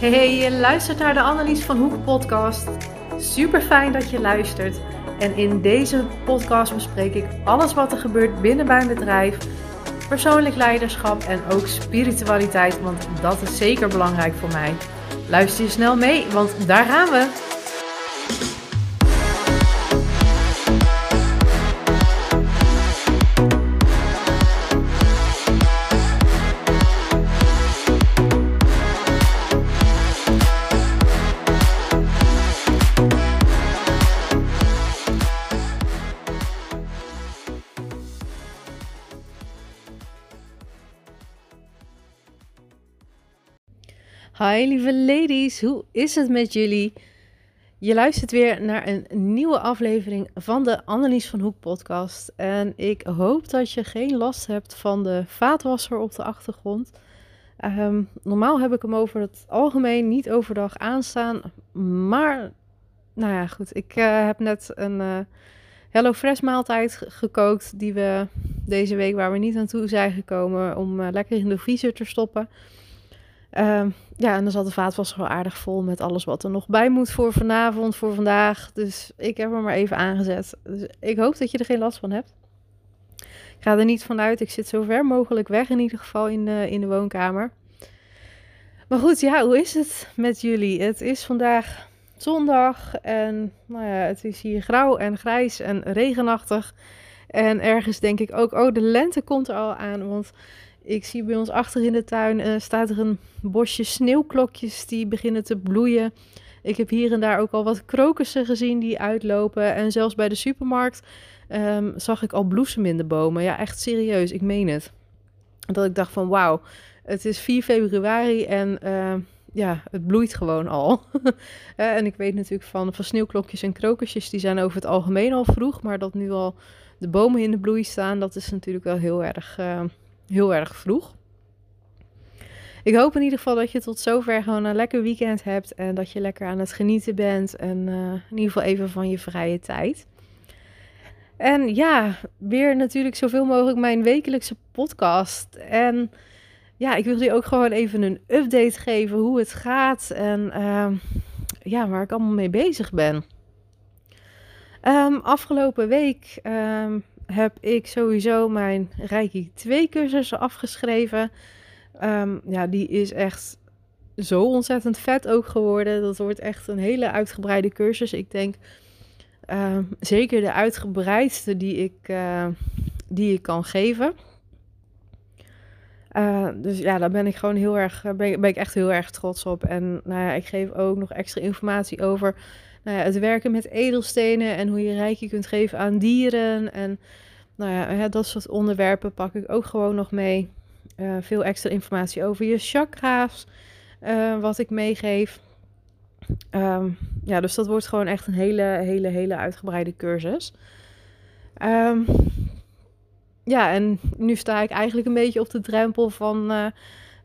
Hey, je luistert naar de Annelies van Hoek podcast. Super fijn dat je luistert. En in deze podcast bespreek ik alles wat er gebeurt binnen mijn bedrijf, persoonlijk leiderschap en ook spiritualiteit, want dat is zeker belangrijk voor mij. Luister je snel mee, want daar gaan we. Hi lieve ladies, hoe is het met jullie? Je luistert weer naar een nieuwe aflevering van de Annelies van Hoek podcast. En ik hoop dat je geen last hebt van de vaatwasser op de achtergrond. Ehm, normaal heb ik hem over het algemeen niet overdag aanstaan. Maar, nou ja, goed. Ik uh, heb net een uh, Hello Fresh maaltijd gekookt. Die we deze week, waar we niet aan toe zijn gekomen, om uh, lekker in de vriezer te stoppen. Ehm, ja, en dan zat de vaatwasser wel aardig vol met alles wat er nog bij moet voor vanavond, voor vandaag. Dus ik heb hem maar even aangezet. Dus ik hoop dat je er geen last van hebt. Ik ga er niet vanuit. Ik zit zo ver mogelijk weg in ieder geval in de, in de woonkamer. Maar goed, ja, hoe is het met jullie? Het is vandaag zondag en nou ja, het is hier grauw en grijs en regenachtig. En ergens denk ik ook, oh, de lente komt er al aan, want ik zie bij ons achter in de tuin uh, staat er een bosje sneeuwklokjes die beginnen te bloeien. Ik heb hier en daar ook al wat krokussen gezien die uitlopen. En zelfs bij de supermarkt um, zag ik al bloesem in de bomen. Ja, echt serieus, ik meen het. Dat ik dacht van wauw, het is 4 februari en uh, ja, het bloeit gewoon al. en ik weet natuurlijk van, van sneeuwklokjes en krokusjes, die zijn over het algemeen al vroeg. Maar dat nu al de bomen in de bloei staan, dat is natuurlijk wel heel erg... Uh, heel erg vroeg. Ik hoop in ieder geval dat je tot zover gewoon een lekker weekend hebt en dat je lekker aan het genieten bent en uh, in ieder geval even van je vrije tijd. En ja, weer natuurlijk zoveel mogelijk mijn wekelijkse podcast. En ja, ik wil je ook gewoon even een update geven hoe het gaat en uh, ja, waar ik allemaal mee bezig ben. Um, afgelopen week um, heb ik sowieso mijn Reiki 2 cursus afgeschreven. Um, ja, die is echt zo ontzettend vet ook geworden. Dat wordt echt een hele uitgebreide cursus. Ik denk uh, zeker de uitgebreidste die ik, uh, die ik kan geven. Uh, dus ja, daar ben ik gewoon heel erg, ben, ben, ik echt heel erg trots op. En nou ja, ik geef ook nog extra informatie over nou ja, het werken met edelstenen en hoe je reiki kunt geven aan dieren. En nou ja, dat soort onderwerpen pak ik ook gewoon nog mee. Uh, veel extra informatie over je chakra's, uh, wat ik meegeef. Um, ja, dus dat wordt gewoon echt een hele, hele, hele uitgebreide cursus. Um, ja, en nu sta ik eigenlijk een beetje op de drempel van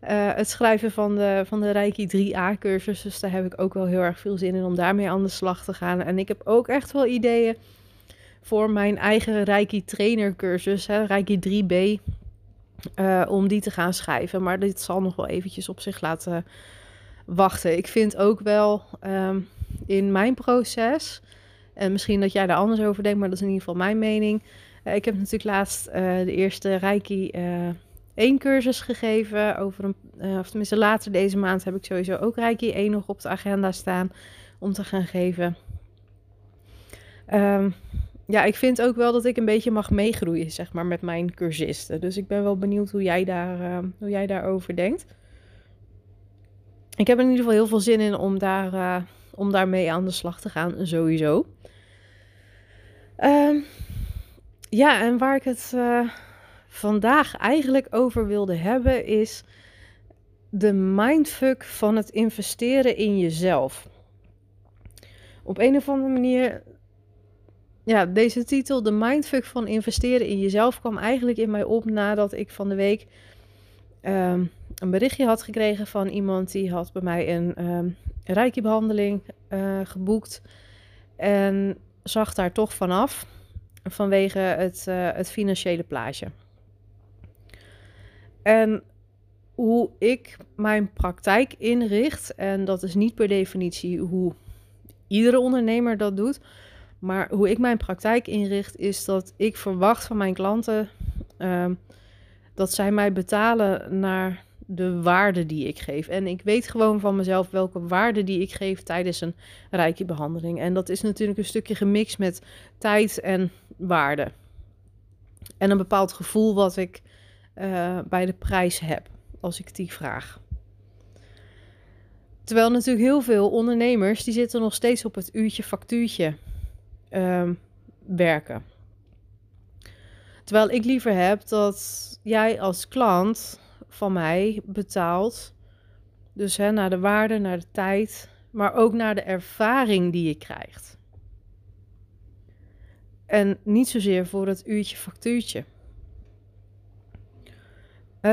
uh, het schrijven van de, van de Reiki 3A-cursus. Dus daar heb ik ook wel heel erg veel zin in om daarmee aan de slag te gaan. En ik heb ook echt wel ideeën voor mijn eigen Reiki trainer cursus, hè, Reiki 3B, uh, eh, om die te gaan schrijven. Maar dit zal nog wel eventjes op zich laten wachten. Ik vind ook wel um, in mijn proces, en misschien dat jij daar anders over denkt, maar dat is in ieder geval mijn mening. Uh, ik heb natuurlijk laatst de eerste Reiki 1 cursus gegeven. Over een, of tenminste later deze maand heb ik sowieso ook Reiki 1 nog op de agenda staan om te gaan geven. Um, ja, ik vind ook wel dat ik een beetje mag meegroeien, zeg maar, met mijn cursisten. Dus ik ben wel benieuwd hoe jij, daar, uh, hoe jij daarover denkt. Ik heb in ieder geval heel veel zin in om, daar, uh, om daarmee aan de slag te gaan, sowieso. Uh, ja, en waar ik het vandaag eigenlijk over wilde hebben, is de mindfuck van het investeren in jezelf. Op een of andere manier ja, deze titel, de mindfuck van investeren in jezelf, kwam eigenlijk in mij op nadat ik van de week um, een berichtje had gekregen van iemand die had bij mij een um, reiki-behandeling uh, geboekt en zag daar toch vanaf vanwege het, uh, het financiële plaatje. En hoe ik mijn praktijk inricht. En dat is niet per definitie hoe iedere ondernemer dat doet. Maar hoe ik mijn praktijk inricht, is dat ik verwacht van mijn klanten ehm, dat zij mij betalen naar de waarde die ik geef. En ik weet gewoon van mezelf welke waarde die ik geef tijdens een rijke behandeling. En dat is natuurlijk een stukje gemixt met tijd en waarde. En een bepaald gevoel wat ik uh, bij de prijs heb als ik die vraag. Terwijl natuurlijk heel veel ondernemers die zitten nog steeds op het uurtje factuurtje uh, werken. Terwijl ik liever heb dat jij als klant van mij betaalt, dus hè, naar de waarde, naar de tijd, maar ook naar de ervaring die je krijgt. En niet zozeer voor het uurtje factuurtje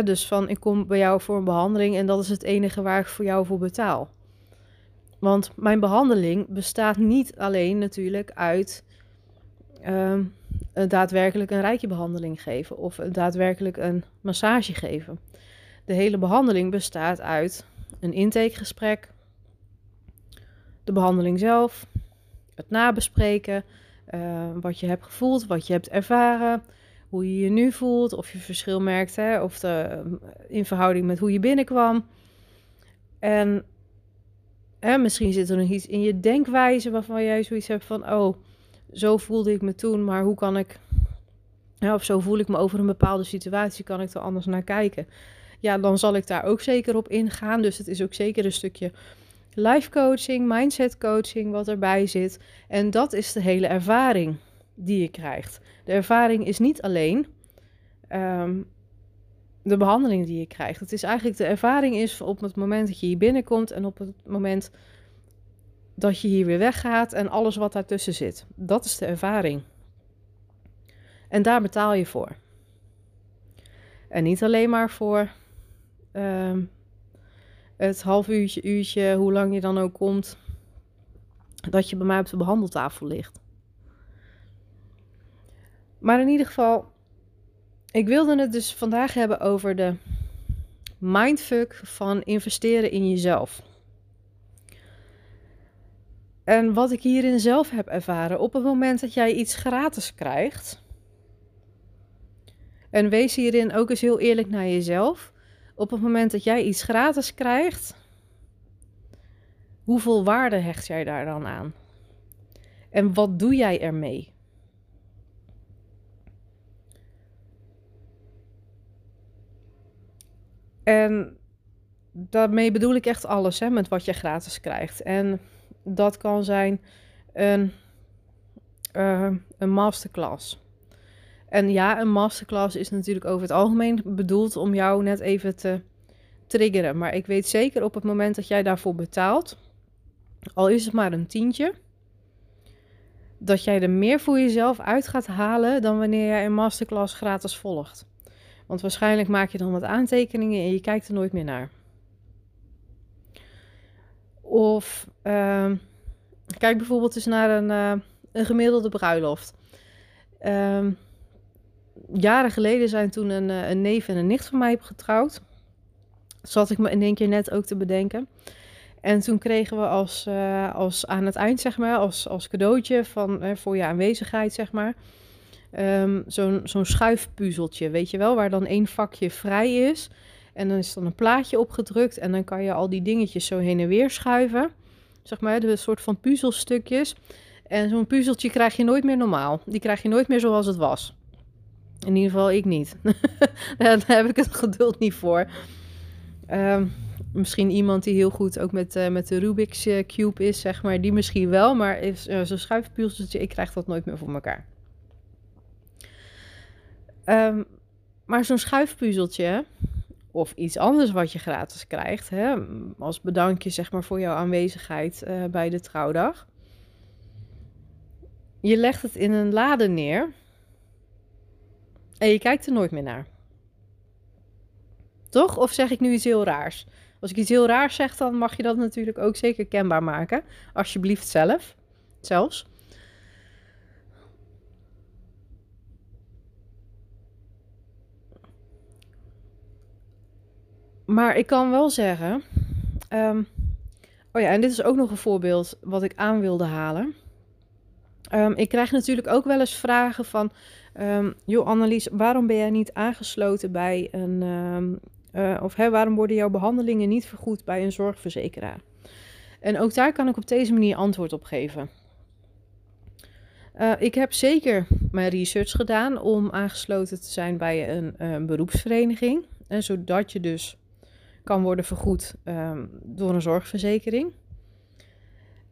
dus van ik kom bij jou voor een behandeling en dat is het enige waar ik voor jou voor betaal. Want mijn behandeling bestaat niet alleen natuurlijk uit uh, daadwerkelijk een rijke behandeling geven of daadwerkelijk een massage geven. De hele behandeling bestaat uit een intakegesprek, de behandeling zelf, het nabespreken, uh, wat je hebt gevoeld, wat je hebt ervaren, hoe je je nu voelt, of je verschil merkt, hè, of de, in verhouding met hoe je binnenkwam. En hè, misschien zit er nog iets in je denkwijze waarvan jij zoiets hebt van, oh, zo voelde ik me toen, maar hoe kan ik, ja, of zo voel ik me over een bepaalde situatie, kan ik er anders naar kijken. Ja, dan zal ik daar ook zeker op ingaan. Dus het is ook zeker een stukje life coaching, mindset coaching wat erbij zit. En dat is de hele ervaring die je krijgt. De ervaring is niet alleen ehm, de behandeling die je krijgt. Het is eigenlijk de ervaring is op het moment dat je hier binnenkomt en op het moment dat je hier weer weggaat en alles wat daartussen zit. Dat is de ervaring. En daar betaal je voor. En niet alleen maar voor um, het half uurtje, uurtje, hoe lang je dan ook komt, dat je bij mij op de behandeltafel ligt. Maar in ieder geval, ik wilde het dus vandaag hebben over de mindfuck van investeren in jezelf. En wat ik hierin zelf heb ervaren, op het moment dat jij iets gratis krijgt, en wees hierin ook eens heel eerlijk naar jezelf, op het moment dat jij iets gratis krijgt, hoeveel waarde hecht jij daar dan aan? En wat doe jij ermee? En daarmee bedoel ik echt alles hè, met wat je gratis krijgt. En dat kan zijn een, uh, een masterclass. En ja, een masterclass is natuurlijk over het algemeen bedoeld om jou net even te triggeren. Maar ik weet zeker op het moment dat jij daarvoor betaalt, al is het maar een tientje, dat jij er meer voor jezelf uit gaat halen dan wanneer jij een masterclass gratis volgt. Want waarschijnlijk maak je dan wat aantekeningen en je kijkt er nooit meer naar. Of uh, kijk bijvoorbeeld eens naar een, uh, een gemiddelde bruiloft. Uh, jaren geleden zijn toen een, eh, een neef en een nicht van mij getrouwd. Zat ik me in één keer net ook te bedenken. En toen kregen we als, uh, als aan het eind, zeg maar, als, als cadeautje van, voor je aanwezigheid, zeg maar, um, zo'n zo'n schuifpuzzeltje, weet je wel, waar dan één vakje vrij is. En dan is dan een plaatje opgedrukt en dan kan je al die dingetjes zo heen en weer schuiven. Zeg maar, de soort van puzzelstukjes. En zo'n puzzeltje krijg je nooit meer normaal. Die krijg je nooit meer zoals het was. In ieder geval ik niet. Daar heb ik het geduld niet voor. Um, misschien iemand die heel goed ook met, uh, met de Rubik's uh, Cube is, zeg maar. Die misschien wel, maar uh, zo'n schuifpuzzeltje, ik krijg dat nooit meer voor elkaar. Um, maar zo'n schuifpuzzeltje of iets anders wat je gratis krijgt, hè, als bedankje zeg maar voor jouw aanwezigheid uh, bij de trouwdag. Je legt het in een lade neer en je kijkt er nooit meer naar. Toch? Of zeg ik nu iets heel raars? Als ik iets heel raars zeg, dan mag je dat natuurlijk ook zeker kenbaar maken. Alsjeblieft zelf. Zelfs. Maar ik kan wel zeggen. ehm, oh ja, en dit is ook nog een voorbeeld wat ik aan wilde halen. Ehm, ik krijg natuurlijk ook wel eens vragen van. ehm joh, Annelies, waarom ben jij niet aangesloten bij een. eh, of hè, waarom worden jouw behandelingen niet vergoed bij een zorgverzekeraar? En ook daar kan ik op deze manier antwoord op geven. Eh, ik heb zeker mijn research gedaan om aangesloten te zijn bij een, eh, beroepsvereniging. En zodat je dus kan worden vergoed ehm, door een zorgverzekering.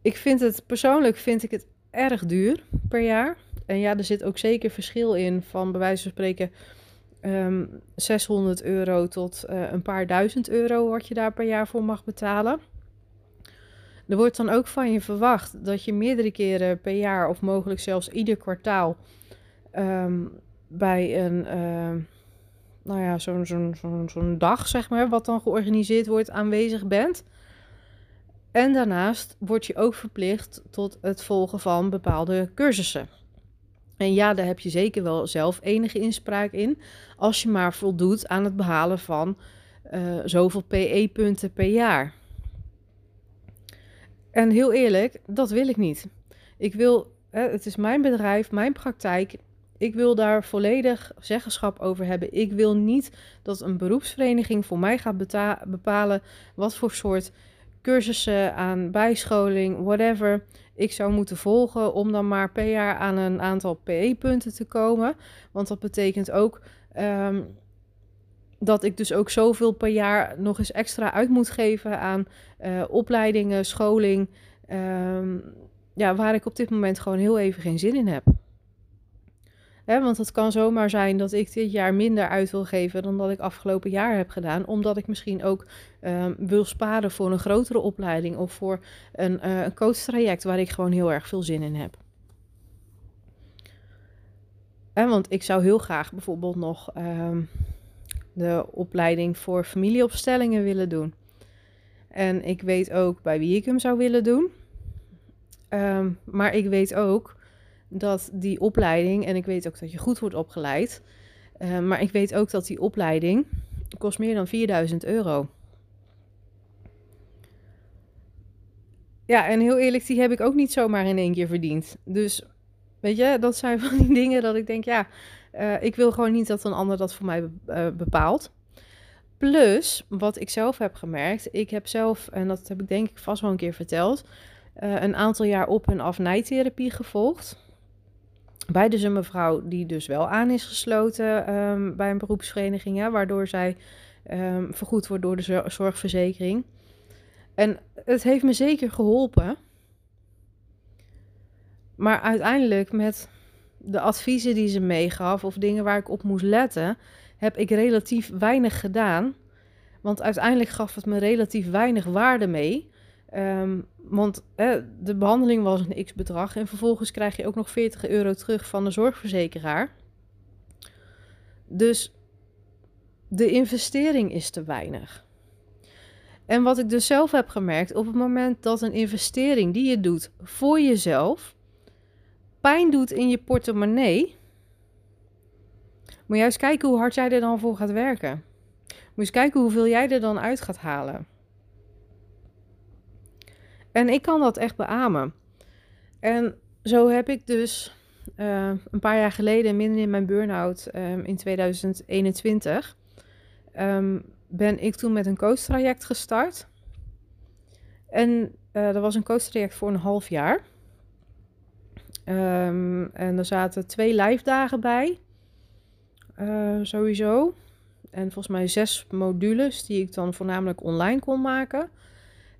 Ik vind het persoonlijk vind ik het erg duur per jaar. En ja, er zit ook zeker verschil in van bij wijze van spreken ehm 600 euro tot eh, een paar duizend euro wat je daar per jaar voor mag betalen. Er wordt dan ook van je verwacht dat je meerdere keren per jaar of mogelijk zelfs ieder kwartaal ehm, bij een, ehm, nou ja, zo'n zo'n zo'n zo'n dag, zeg maar, wat dan georganiseerd wordt, aanwezig bent. En daarnaast word je ook verplicht tot het volgen van bepaalde cursussen. En ja, daar heb je zeker wel zelf enige inspraak in, als je maar voldoet aan het behalen van eh, zoveel PE-punten per jaar. En heel eerlijk, dat wil ik niet. Ik wil, het is mijn bedrijf, mijn praktijk. Ik wil daar volledig zeggenschap over hebben. Ik wil niet dat een beroepsvereniging voor mij gaat bepalen wat voor soort cursussen aan bijscholing, whatever, ik zou moeten volgen om dan maar per jaar aan een aantal PE-punten te komen. Want dat betekent ook ehm, dat ik dus ook zoveel per jaar nog eens extra uit moet geven aan eh, opleidingen, scholing. ehm, ja, waar ik op dit moment gewoon heel even geen zin in heb. Want het kan zomaar zijn dat ik dit jaar minder uit wil geven dan dat ik afgelopen jaar heb gedaan. Omdat ik misschien ook ehm, wil sparen voor een grotere opleiding of voor een, eh een coachtraject waar ik gewoon heel erg veel zin in heb. Want ik zou heel graag bijvoorbeeld nog ehm, de opleiding voor familieopstellingen willen doen. En ik weet ook bij wie ik hem zou willen doen. Ehm, maar ik weet ook dat die opleiding, en ik weet ook dat je goed wordt opgeleid, eh, maar ik weet ook dat die opleiding kost meer dan 4000 euro. Ja, en heel eerlijk, die heb ik ook niet zomaar in één keer verdiend. Dus weet je, dat zijn van die dingen dat ik denk, ja, eh, ik wil gewoon niet dat een ander dat voor mij eh, bepaalt. Plus, wat ik zelf heb gemerkt, ik heb zelf, en dat heb ik denk ik vast wel een keer verteld, een aantal jaar op- en af nijtherapie gevolgd. Bij dus een mevrouw die dus wel aan is gesloten ehm, bij een beroepsvereniging, hè, waardoor zij ehm, vergoed wordt door de zor- zorgverzekering. En het heeft me zeker geholpen. Maar uiteindelijk met de adviezen die ze meegaf of dingen waar ik op moest letten, heb ik relatief weinig gedaan. Want uiteindelijk gaf het me relatief weinig waarde mee. Ehm, want de behandeling was een x-bedrag en vervolgens krijg je ook nog 40 euro terug van de zorgverzekeraar. Dus de investering is te weinig. En wat ik dus zelf heb gemerkt, op het moment dat een investering die je doet voor jezelf pijn doet in je portemonnee, moet je juist kijken hoe hard jij er dan voor gaat werken. Moet je eens kijken hoeveel jij er dan uit gaat halen. En ik kan dat echt beamen. En zo heb ik dus eh, een paar jaar geleden, midden in mijn burn-out ehm, in 2021, ehm, ben ik toen met een coachtraject gestart. En eh dat was een coachtraject voor een half jaar. Ehm, en er zaten twee live dagen bij, eh, sowieso. En volgens mij zes modules die ik dan voornamelijk online kon maken.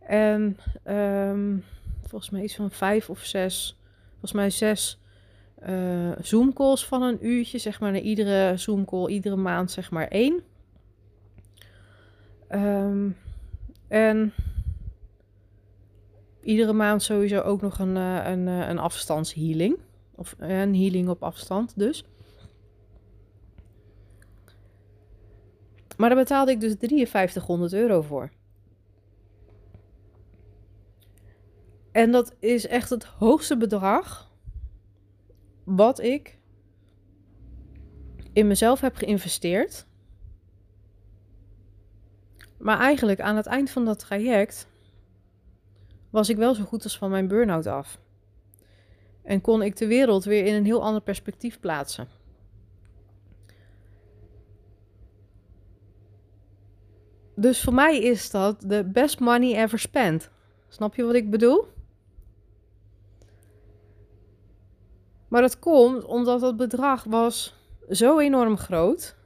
En ehm, volgens mij iets van vijf of zes, volgens mij zes eh Zoom calls van een uurtje. Zeg maar, naar iedere Zoom call, iedere maand zeg maar één. Ehm, en iedere maand sowieso ook nog een, eh, een, eh, een afstandshealing. Of een healing op afstand dus. Maar daar betaalde ik dus 5300 euro voor. En dat is echt het hoogste bedrag wat ik in mezelf heb geïnvesteerd. Maar eigenlijk aan het eind van dat traject was ik wel zo goed als van mijn burn-out af. En kon ik de wereld weer in een heel ander perspectief plaatsen. Dus voor mij is dat de best money ever spent. Snap je wat ik bedoel? Maar dat komt omdat dat bedrag was zo enorm groot.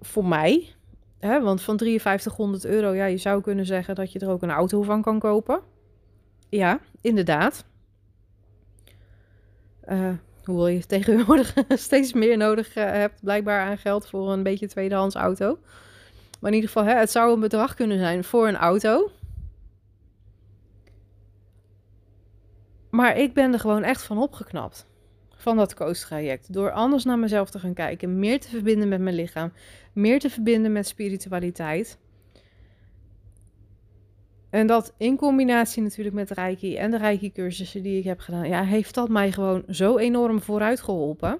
Voor mij. Hè, want van 5300 euro, ja, je zou kunnen zeggen dat je er ook een auto van kan kopen. Ja, inderdaad. Uh, hoewel je tegenwoordig steeds meer nodig uh, hebt, blijkbaar aan geld voor een beetje tweedehands auto. Maar in ieder geval, hè, het zou een bedrag kunnen zijn voor een auto. Maar ik ben er gewoon echt van opgeknapt. Van dat coach-traject. Door anders naar mezelf te gaan kijken. Meer te verbinden met mijn lichaam. Meer te verbinden met spiritualiteit. En dat in combinatie natuurlijk met Reiki en de Reiki-cursussen die ik heb gedaan. Ja, heeft dat mij gewoon zo enorm vooruit geholpen.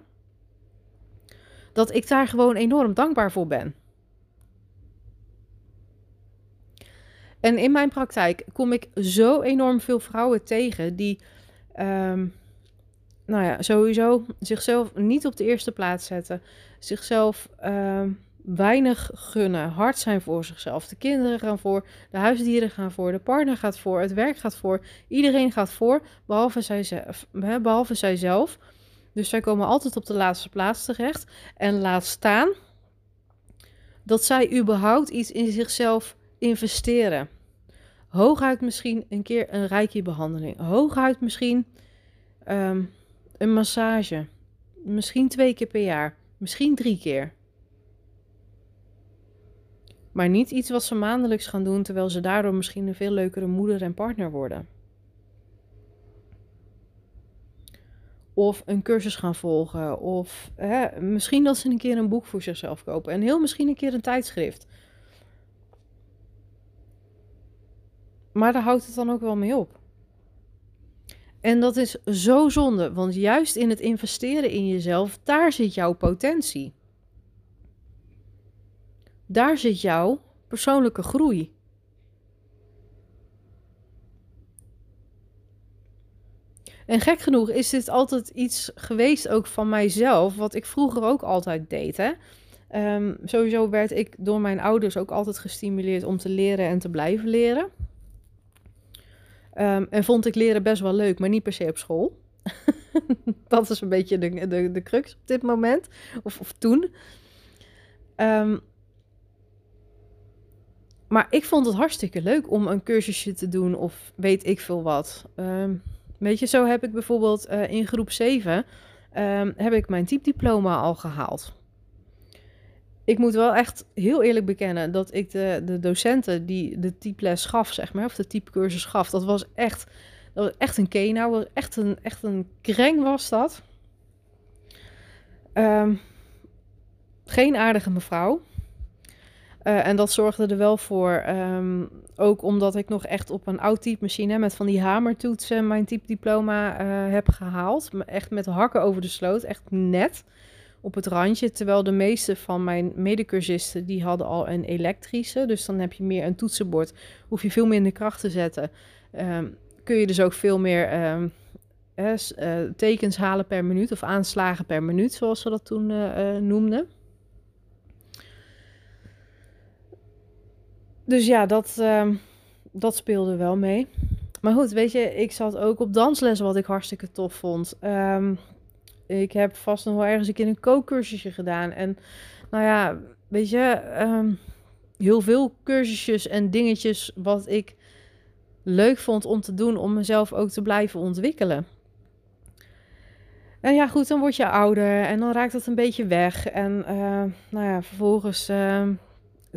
Dat ik daar gewoon enorm dankbaar voor ben. En in mijn praktijk kom ik zo enorm veel vrouwen tegen die, ehm, nou ja, sowieso zichzelf niet op de eerste plaats zetten, zichzelf ehm, weinig gunnen, hard zijn voor zichzelf. De kinderen gaan voor, de huisdieren gaan voor, de partner gaat voor, het werk gaat voor, iedereen gaat voor, behalve zijzelf. Behalve zijzelf. Dus zij komen altijd op de laatste plaats terecht. En laat staan dat zij überhaupt iets in zichzelf investeren. Hooguit misschien een keer een reiki-behandeling. Hooguit misschien ehm, een massage. Misschien twee keer per jaar. Misschien drie keer. Maar niet iets wat ze maandelijks gaan doen, terwijl ze daardoor misschien een veel leukere moeder en partner worden. Of een cursus gaan volgen. Of hè, misschien dat ze een keer een boek voor zichzelf kopen. En heel misschien een keer een tijdschrift. Maar daar houdt het dan ook wel mee op. En dat is zo zonde, want juist in het investeren in jezelf, daar zit jouw potentie. Daar zit jouw persoonlijke groei. En gek genoeg is dit altijd iets geweest ook van mijzelf, wat ik vroeger ook altijd deed. Hè? Um, sowieso werd ik door mijn ouders ook altijd gestimuleerd om te leren en te blijven leren. Um, en vond ik leren best wel leuk, maar niet per se op school. dat is een beetje de, de, de crux op dit moment, of, of toen. Um, maar ik vond het hartstikke leuk om een cursusje te doen of weet ik veel wat. Um, weet je, zo heb ik bijvoorbeeld uh, in groep 7 heb ik mijn typdiploma al gehaald ik moet wel echt heel eerlijk bekennen dat ik de, de docenten die de typles gaf, zeg maar, of de typecursus gaf, dat was echt, dat was echt een kenau, echt een, echt een kreng was dat. Um, geen aardige mevrouw. Uh, en dat zorgde er wel voor, um, ook omdat ik nog echt op een oud typemachine met van die hamertoetsen mijn typediploma uh, heb gehaald. Echt met hakken over de sloot, echt net op het randje. Terwijl de meeste van mijn medecursisten, die hadden al een elektrische. Dus dan heb je meer een toetsenbord. Hoef je veel minder kracht te zetten. Um, kun je dus ook veel meer um, uh, tekens halen per minuut. Of aanslagen per minuut, zoals ze dat toen uh, noemden. Dus ja, dat, uh, dat speelde wel mee. Maar goed, weet je, ik zat ook op dansles, wat ik hartstikke tof vond. Ik heb vast nog wel ergens een keer een kookcursusje gedaan. En nou ja, weet je, um, heel veel cursusjes en dingetjes wat ik leuk vond om te doen om mezelf ook te blijven ontwikkelen. En ja, goed, dan word je ouder en dan raakt het een beetje weg. En uh, nou ja, vervolgens uh,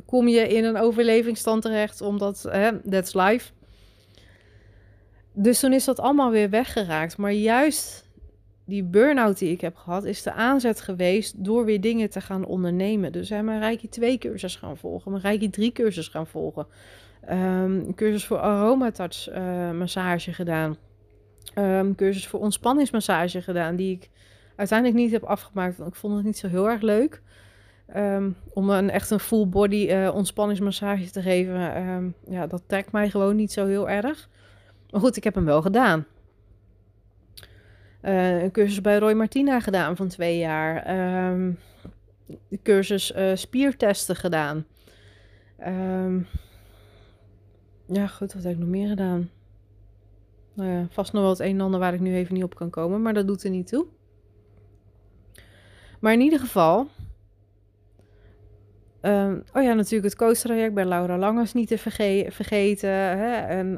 kom je in een overlevingsstand terecht, omdat, uh, that's life. Dus toen is dat allemaal weer weggeraakt. Maar juist die burn-out die ik heb gehad, is de aanzet geweest door weer dingen te gaan ondernemen. Dus zijn mijn Reiki 2 cursus gaan volgen, mijn Reiki 3 cursus gaan volgen. Een cursus voor aromatouch uh, massage gedaan. Um, cursus voor ontspanningsmassage gedaan, die ik uiteindelijk niet heb afgemaakt, want ik vond het niet zo heel erg leuk. Ehm, om een echt een full body uh, ontspanningsmassage te geven, ehm, ja, dat trekt mij gewoon niet zo heel erg. Maar goed, ik heb hem wel gedaan. Uh, een cursus bij Roy Martina gedaan van twee jaar. Um, cursus uh, spiertesten gedaan. ja, goed, wat heb ik nog meer gedaan? Nou ja, vast nog wel het een en ander waar ik nu even niet op kan komen, maar dat doet er niet toe. Maar in ieder geval, Ehm, oh ja, natuurlijk het coachtraject bij Laura Langers niet te vergeten. Hè? En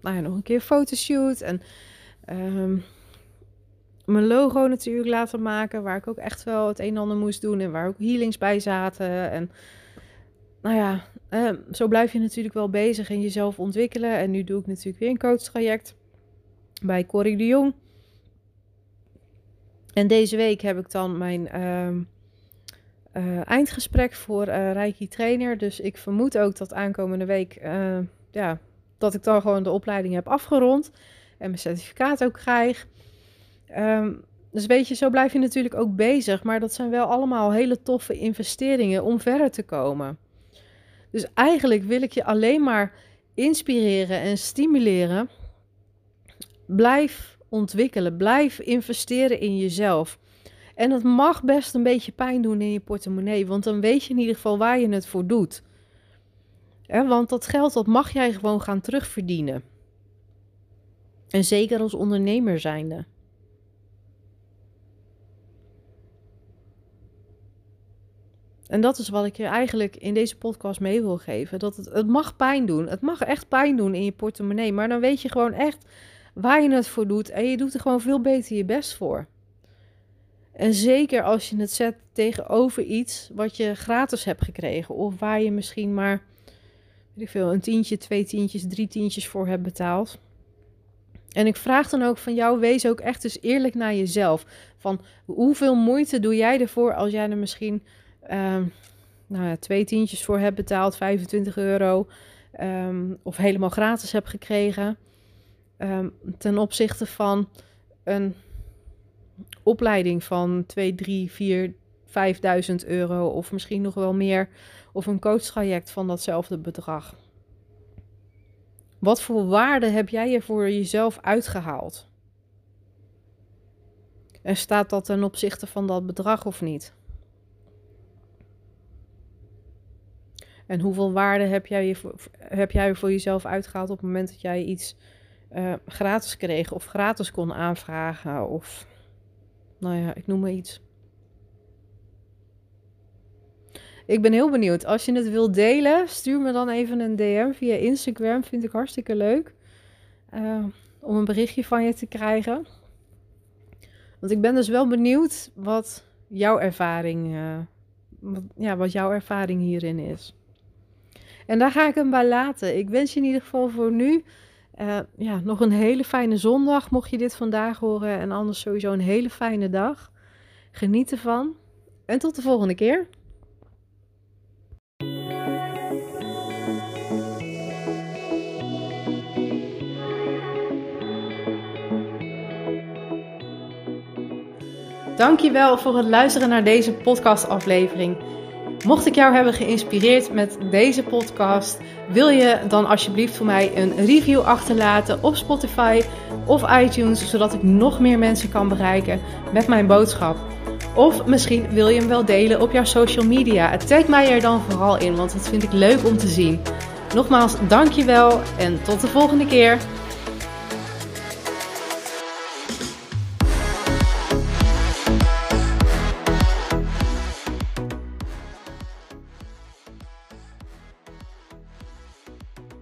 nou ja, nog een keer fotoshoot. En mijn logo natuurlijk laten maken. Waar ik ook echt wel het een en ander moest doen. En waar ook healings bij zaten. En nou ja, zo blijf je natuurlijk wel bezig en jezelf ontwikkelen. En nu doe ik natuurlijk weer een coachtraject bij Corrie de Jong. En deze week heb ik dan mijn uh, eindgesprek voor uh, Reiki trainer. Dus ik vermoed ook dat aankomende week, ja, dat ik dan gewoon de opleiding heb afgerond en mijn certificaat ook krijg. Um, dus weet je, zo blijf je natuurlijk ook bezig. Maar dat zijn wel allemaal hele toffe investeringen om verder te komen. Dus eigenlijk wil ik je alleen maar inspireren en stimuleren. Blijf ontwikkelen, blijf investeren in jezelf. En het mag best een beetje pijn doen in je portemonnee, want dan weet je in ieder geval waar je het voor doet. want dat geld dat mag jij gewoon gaan terugverdienen. En zeker als ondernemer zijnde. En dat is wat ik je eigenlijk in deze podcast mee wil geven. Dat het, het mag pijn doen. Het mag echt pijn doen in je portemonnee. Maar dan weet je gewoon echt waar je het voor doet. En je doet er gewoon veel beter je best voor. En zeker als je het zet tegenover iets wat je gratis hebt gekregen. Of waar je misschien maar, weet ik veel, een tientje, twee tientjes, drie tientjes voor hebt betaald. En ik vraag dan ook van jou, wees ook echt eens eerlijk naar jezelf. Van hoeveel moeite doe jij ervoor als jij er misschien um, nou ja, twee tientjes voor hebt betaald, 25 euro. Um, of helemaal gratis hebt gekregen. Um, ten opzichte van een opleiding van 2, 3, 4, 5000 euro of misschien nog wel meer. Of een coachtraject van datzelfde bedrag. Wat voor waarde heb jij er voor jezelf uitgehaald? En staat dat ten opzichte van dat bedrag of niet? En hoeveel waarde heb jij, heb jij voor jezelf uitgehaald op het moment dat jij iets uh, gratis kreeg of gratis kon aanvragen? Of nou ja, ik noem maar iets. Ik ben heel benieuwd. Als je het wilt delen, stuur me dan even een DM via Instagram. Vind ik hartstikke leuk. Uh, om een berichtje van je te krijgen. Want ik ben dus wel benieuwd wat jouw ervaring, uh, wat, ja, wat jouw ervaring hierin is. En daar ga ik hem bij laten. Ik wens je in ieder geval voor nu uh, ja, nog een hele fijne zondag, mocht je dit vandaag horen. En anders sowieso een hele fijne dag. Geniet ervan. En tot de volgende keer. Dankjewel voor het luisteren naar deze podcastaflevering. Mocht ik jou hebben geïnspireerd met deze podcast, wil je dan alsjeblieft voor mij een review achterlaten op Spotify of iTunes, zodat ik nog meer mensen kan bereiken met mijn boodschap. Of misschien wil je hem wel delen op jouw social media. Tag mij er dan vooral in, want dat vind ik leuk om te zien. Nogmaals, dankjewel en tot de volgende keer.